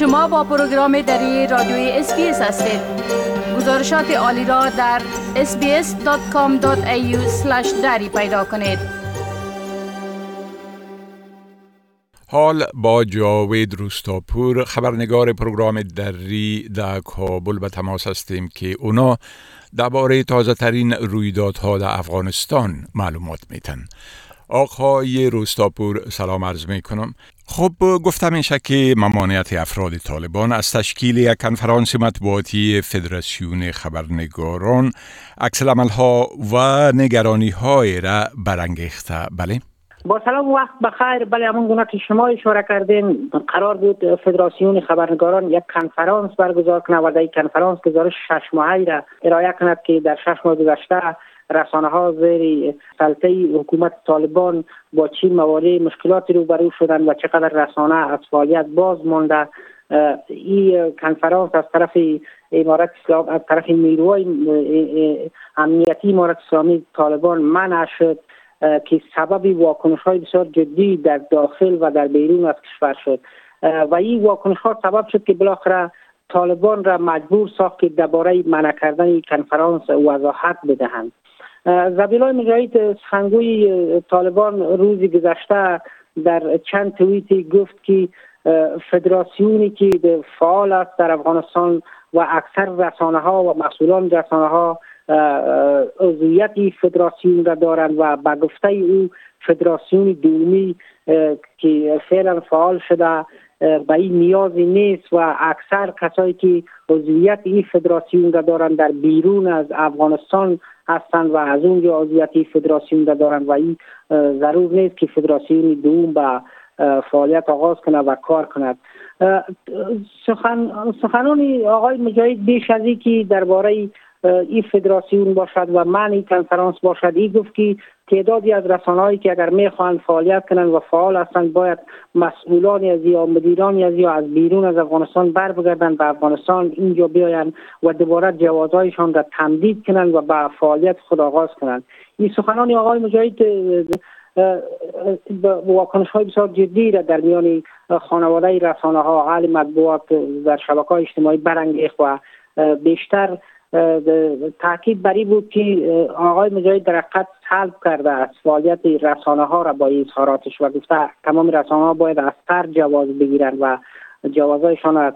شما با پروگرام دری رادیوی SBS هستید. گزارشات عالی را در sbs.com.au دری پیدا کنید. حال با جاوید روستاپور خبرنگار پروگرام دری در کابل به تماس هستیم که اونا درباره تازه ترین رویدادها در افغانستان معلومات میتن آقای روستاپور سلام عرض می کنم خب گفتم میشه که ممانعت افراد طالبان از تشکیل یک کنفرانس مطبوعاتی فدراسیون خبرنگاران عکس ها و نگرانی های را برانگیخته. بله؟ با سلام وقت بخیر. بله همون گونه که شما اشاره کردین قرار بود فدراسیون خبرنگاران یک کنفرانس برگزار کنه و در این کنفرانس گزارش شش ماهی را ارائه کند که در شش ماه گذشته رسانه ها زیر سلطه حکومت طالبان با چی موارد مشکلاتی روبرو شدن و چقدر رسانه از فعالیت باز مانده. این کنفرانس از طرف امارت اسلام از طرف نیروهای امنیتی امارت اسلامی طالبان منع شد. که سبب واکنش های بسیار جدی در داخل و در بیرون از کشور شد. و این واکنش ها سبب شد که بالاخره طالبان را مجبور ساخت که درباره منع کردن این کنفرانس وضاحت بدهند. زبیلای مجاهد سخنگوی طالبان روزی گذشته در چند توییتی گفت که فدراسیونی که فعال است در افغانستان و اکثر رسانه ها و مسئولان رسانه ها عضویت فدراسیون را دارند و به گفته او فدراسیون دومی که فعلا فعال شده به این نیازی نیست و اکثر کسایی که عضویت این فدراسیون را دارند در بیرون از افغانستان هستند و از اونجا عضویت فدراسیون را دارند و این ضرور نیست که فدراسیون دوم به فعالیت آغاز کنه و کار کند سخن سخنان آقای مجاهد بیش از که درباره این فدراسیون باشد و معنی کنفرانس باشد. این گفت که تعدادی از رسانه‌هایی که اگر می‌خواهند فعالیت کنند و فعال هستند باید مسئولانی از یا مدیرانی از یا از بیرون از افغانستان بر بگردند به افغانستان اینجا بیایند و دوباره جوازهایشان را تمدید کنند و به فعالیت خود آغاز کنند. این سخنان آقای مجاهد واکنش های بسیار جدی را در میان خانواده رسانه ها اهل مطبوعات در شبکه های اجتماعی برانگیخت و بیشتر تاکید بر بود که آقای مجاهد در حقیقت سلب کرده از فعالیت رسانه ها را با اظهاراتش و گفته تمام رسانه ها باید از سر جواز بگیرند و جوازهایشان را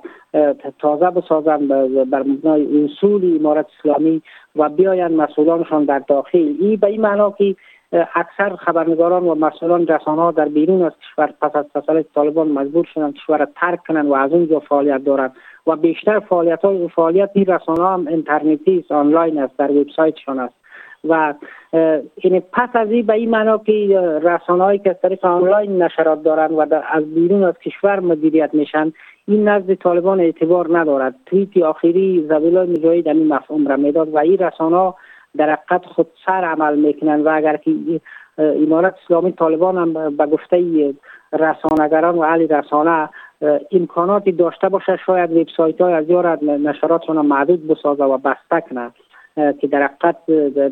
تازه بسازند بر مبنای اصول امارت اسلامی و بیایند مسئولانشان در داخل. ای به این معنا که اکثر خبرنگاران و مسئولان رسانه ها در بیرون از کشور پس از تسلط طالبان مجبور شدند کشور را ترک کنند و از اونجا فعالیت دارند و بیشتر فعالیت های فعالیت این رسانه هم اینترنتی است آنلاین است در وبسایتشان است. و این پس از این به این معنا که رسانه هایی که از طریق آنلاین نشرات دارند و از بیرون از کشور مدیریت میشن این نزد طالبان اعتبار ندارد. توییت آخری زبیلا مجاهد این مفهوم را می‌داد و این رسانه در حقیقت خود سر عمل می‌کنند و اگر که امارت اسلامی طالبان هم به گفته رسانگران و اهل رسانه امکاناتی داشته باشه شاید وبسایت های از یار نشراتشان محدود بسازه و بسته کنه. که در حقیقت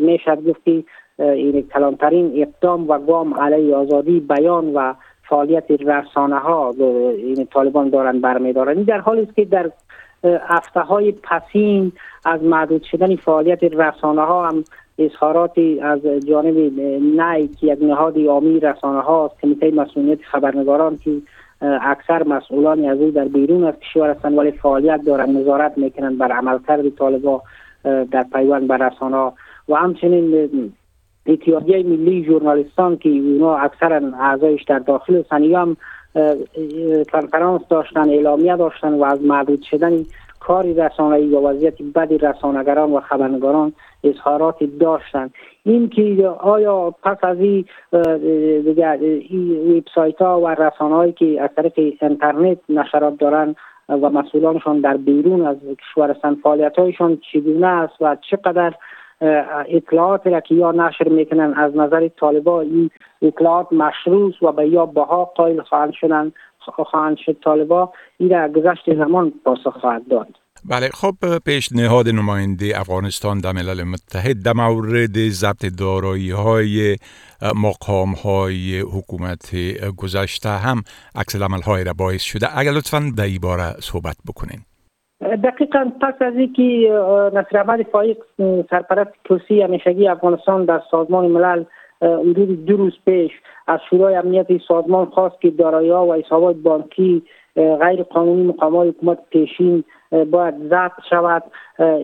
می‌شد گفتی این کلانترین اقدام و گام علیه آزادی بیان و فعالیت رسانه ها این طالبان دارن برمیدارن. این در حالی است که در هفته های پسین از محدود شدن فعالیت رسانه ها هم اظهاراتی از جانب نای که یک نهاد عامی رسانه ها کمیته مسئولیت خبرنگاران که اکثر مسئولانی از او در بیرون از کشور هستند ولی فعالیت دارند نظارت می‌کنند بر عملکرد طالبا در پیوند بر رسانه و همچنین اتحادیه ملی ژورنالیستان که اونا اکثرا اعضایش در داخل سنی هم کنفرانس داشتن اعلامیه داشتن و از محدود شدن کاری رسانه‌ای و وضعیت بدی رسانگران و خبرنگاران اظهاراتی داشتند این که آیا پس از این وبسایت ها و رسانه هایی که از طریق اینترنت نشرات دارن و مسئولانشان در بیرون از کشور هستند فعالیت هایشان چگونه است و چقدر اطلاعات را که یا نشر می‌کنن از نظر طالبا این اطلاعات مشروط و به یا بها قائل خواهند شدن خواهند شد طالبا این را گذشت زمان پاسخ خواهد داد. بله خب پیشنهاد نماینده افغانستان در ملل متحد در مورد ضبط دارایی های مقام های حکومت گذشته هم عکس عمل های را باعث شده. اگر لطفا در باره صحبت بکنین. دقیقا پس از اینکه نصر احمد فایق سرپرست کرسی همیشگی افغانستان در سازمان ملل حدود دو روز پیش از شورای امنیت سازمان خواست که دارایی ها و حسابات بانکی غیر قانونی مقام حکومت پیشین باید ضبط شود.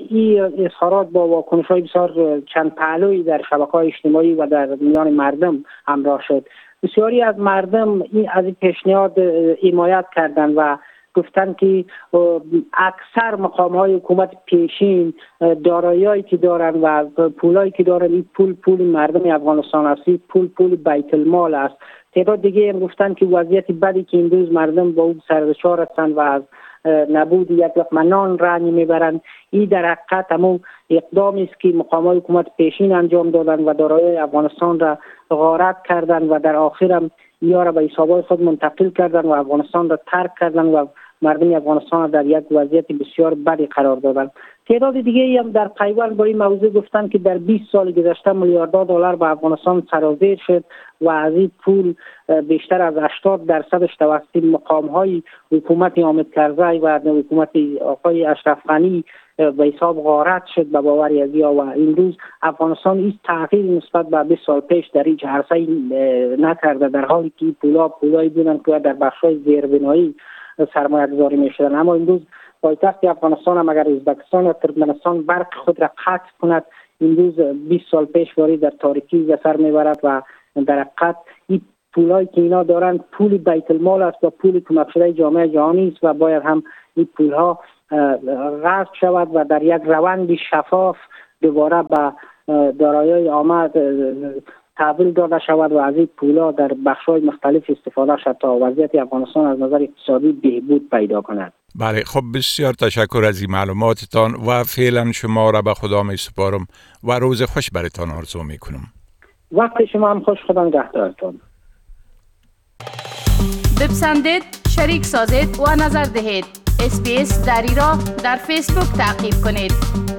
این اظهارات با واکنش های بسیار چند پهلوی در شبکه های اجتماعی و در میان مردم همراه شد. بسیاری از مردم این از این پیشنهاد حمایت کردند و گفتن که اکثر مقام های حکومت پیشین دارایی که دارن و پولایی که دارن این پول پول مردم افغانستان است پول پول بیت المال است. تعداد دیگه هم گفتن که وضعیت بدی که این مردم با او سرشار هستند و از نبود یک منان رنگ می‌برند این در حقیقت اقدامی است که مقام حکومت پیشین انجام دادن و دارای افغانستان را غارت کردند و در آخر هم یا را به حسابهای خود منتقل کردن و افغانستان را ترک کردن و مردم افغانستان را در یک وضعیت بسیار بدی قرار دادن تعداد دیگه هم در پیوند با این موضوع گفتن که در 20 سال گذشته میلیاردها دلار به افغانستان سرازیر شد و از این پول بیشتر از 80 درصدش توسط مقام های حکومت آمد کرزی و حکومت آقای اشرف غنی به حساب غارت شد به باوری از و این روز افغانستان هیچ تغییر نسبت به 20 سال پیش در هیچ عرصه نکرده در حالی که پولا پولایی بودن که در بخشای زیربنایی سرمایه گذاری می شدن اما امروز پایتخت افغانستان هم اگر ازبکستان و ترکمنستان برق خود را قطع کند این روز 20 سال پیش واری در تاریکی به سر می‌برد و در حقیقت این پولایی که اینا دارن پول بیت المال است و پول کمک شده جامعه جهانی است و باید هم این پول ها غصب شود و در یک روند شفاف دوباره به دارایی آمد تحویل داده شود و از این پولا در های مختلف استفاده شد تا وضعیت افغانستان از نظر اقتصادی بهبود پیدا کند. بله خب بسیار تشکر از این معلوماتتان و فعلا شما را به خدا می سپارم و روز خوش برتان آرزو می کنم. وقت شما هم خوش خدا نگهدارتان. بپسندید شریک سازید و نظر دهید. اسپیس دری را در فیسبوک تعقیب کنید.